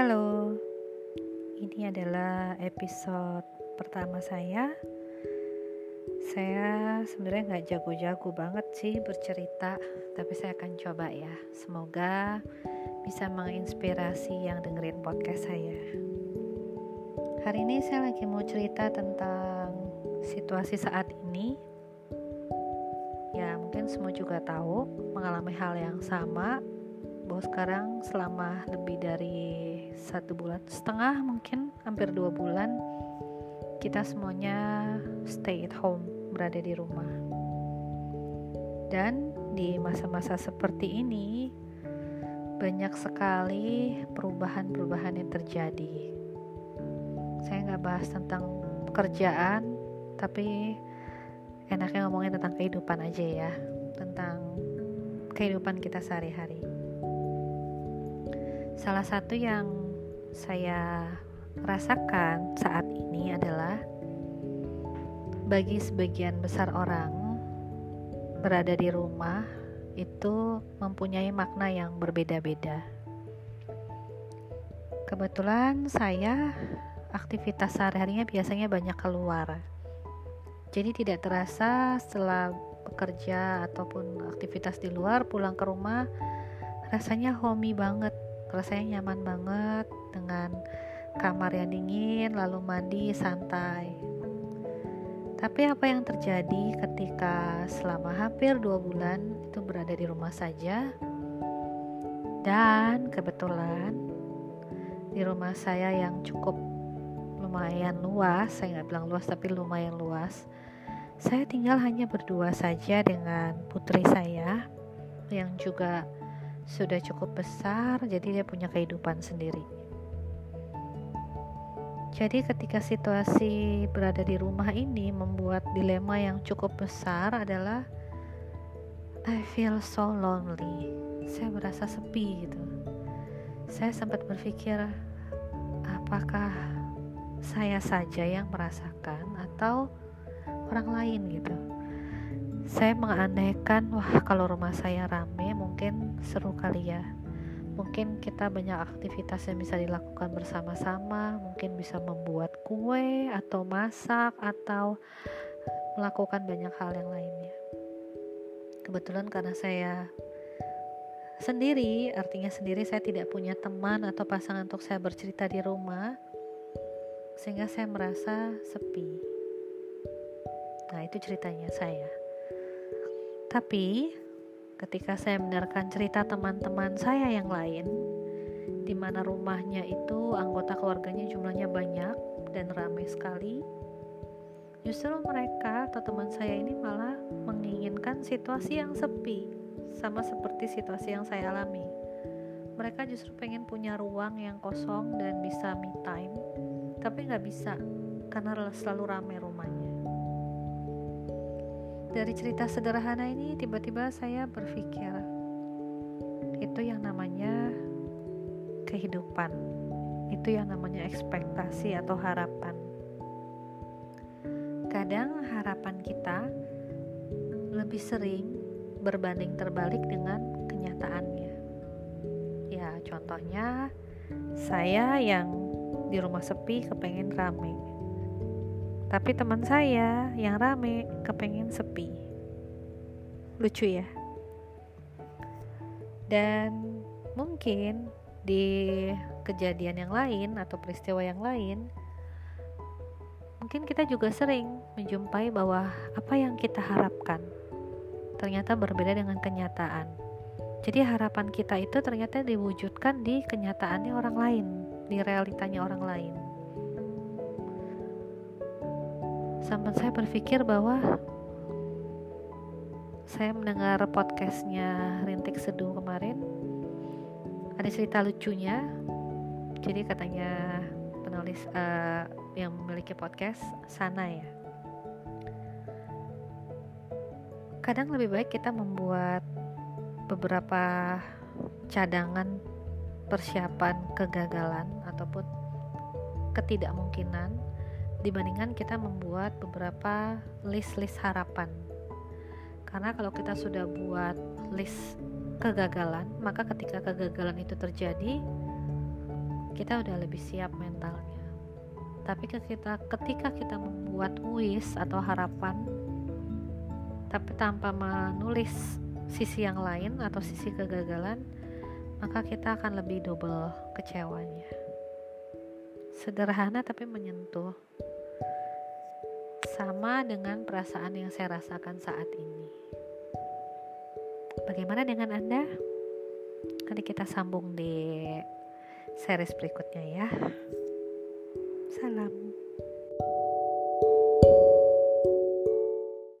Halo, ini adalah episode pertama saya. Saya sebenarnya nggak jago-jago banget sih bercerita, tapi saya akan coba ya. Semoga bisa menginspirasi yang dengerin podcast saya. Hari ini saya lagi mau cerita tentang situasi saat ini. Ya, mungkin semua juga tahu mengalami hal yang sama bahwa sekarang selama lebih dari satu bulan setengah mungkin hampir dua bulan kita semuanya stay at home berada di rumah. Dan di masa-masa seperti ini banyak sekali perubahan-perubahan yang terjadi. Saya nggak bahas tentang pekerjaan tapi enaknya ngomongin tentang kehidupan aja ya tentang kehidupan kita sehari-hari Salah satu yang saya rasakan saat ini adalah bagi sebagian besar orang berada di rumah itu mempunyai makna yang berbeda-beda. Kebetulan saya aktivitas sehari-harinya biasanya banyak keluar. Jadi tidak terasa setelah bekerja ataupun aktivitas di luar pulang ke rumah rasanya homey banget rasanya nyaman banget dengan kamar yang dingin lalu mandi santai. Tapi apa yang terjadi ketika selama hampir dua bulan itu berada di rumah saja? Dan kebetulan di rumah saya yang cukup lumayan luas saya nggak bilang luas tapi lumayan luas saya tinggal hanya berdua saja dengan putri saya yang juga sudah cukup besar, jadi dia punya kehidupan sendiri. Jadi, ketika situasi berada di rumah ini membuat dilema yang cukup besar adalah I feel so lonely. Saya merasa sepi gitu. Saya sempat berpikir, apakah saya saja yang merasakan atau orang lain gitu saya mengandaikan wah kalau rumah saya rame mungkin seru kali ya. Mungkin kita banyak aktivitas yang bisa dilakukan bersama-sama mungkin bisa membuat kue atau masak atau melakukan banyak hal yang lainnya. Kebetulan karena saya sendiri artinya sendiri saya tidak punya teman atau pasangan untuk saya bercerita di rumah sehingga saya merasa sepi. Nah itu ceritanya saya tapi ketika saya mendengarkan cerita teman-teman saya yang lain, di mana rumahnya itu anggota keluarganya jumlahnya banyak dan ramai sekali, justru mereka atau teman saya ini malah menginginkan situasi yang sepi, sama seperti situasi yang saya alami. Mereka justru pengen punya ruang yang kosong dan bisa me time, tapi nggak bisa karena selalu ramai rumahnya dari cerita sederhana ini tiba-tiba saya berpikir itu yang namanya kehidupan. Itu yang namanya ekspektasi atau harapan. Kadang harapan kita lebih sering berbanding terbalik dengan kenyataannya. Ya contohnya saya yang di rumah sepi kepengen rame tapi teman saya yang rame kepengen sepi. Lucu ya. Dan mungkin di kejadian yang lain atau peristiwa yang lain mungkin kita juga sering menjumpai bahwa apa yang kita harapkan ternyata berbeda dengan kenyataan. Jadi harapan kita itu ternyata diwujudkan di kenyataannya orang lain, di realitanya orang lain. Sampai saya berpikir bahwa saya mendengar podcastnya Rintik Seduh kemarin ada cerita lucunya. Jadi katanya penulis uh, yang memiliki podcast sana ya. Kadang lebih baik kita membuat beberapa cadangan persiapan kegagalan ataupun ketidakmungkinan dibandingkan kita membuat beberapa list-list harapan. Karena kalau kita sudah buat list kegagalan, maka ketika kegagalan itu terjadi, kita udah lebih siap mentalnya. Tapi ketika ketika kita membuat wish atau harapan tapi tanpa menulis sisi yang lain atau sisi kegagalan maka kita akan lebih double kecewanya. Sederhana tapi menyentuh sama dengan perasaan yang saya rasakan saat ini. Bagaimana dengan Anda? Nanti kita sambung di series berikutnya ya. Salam.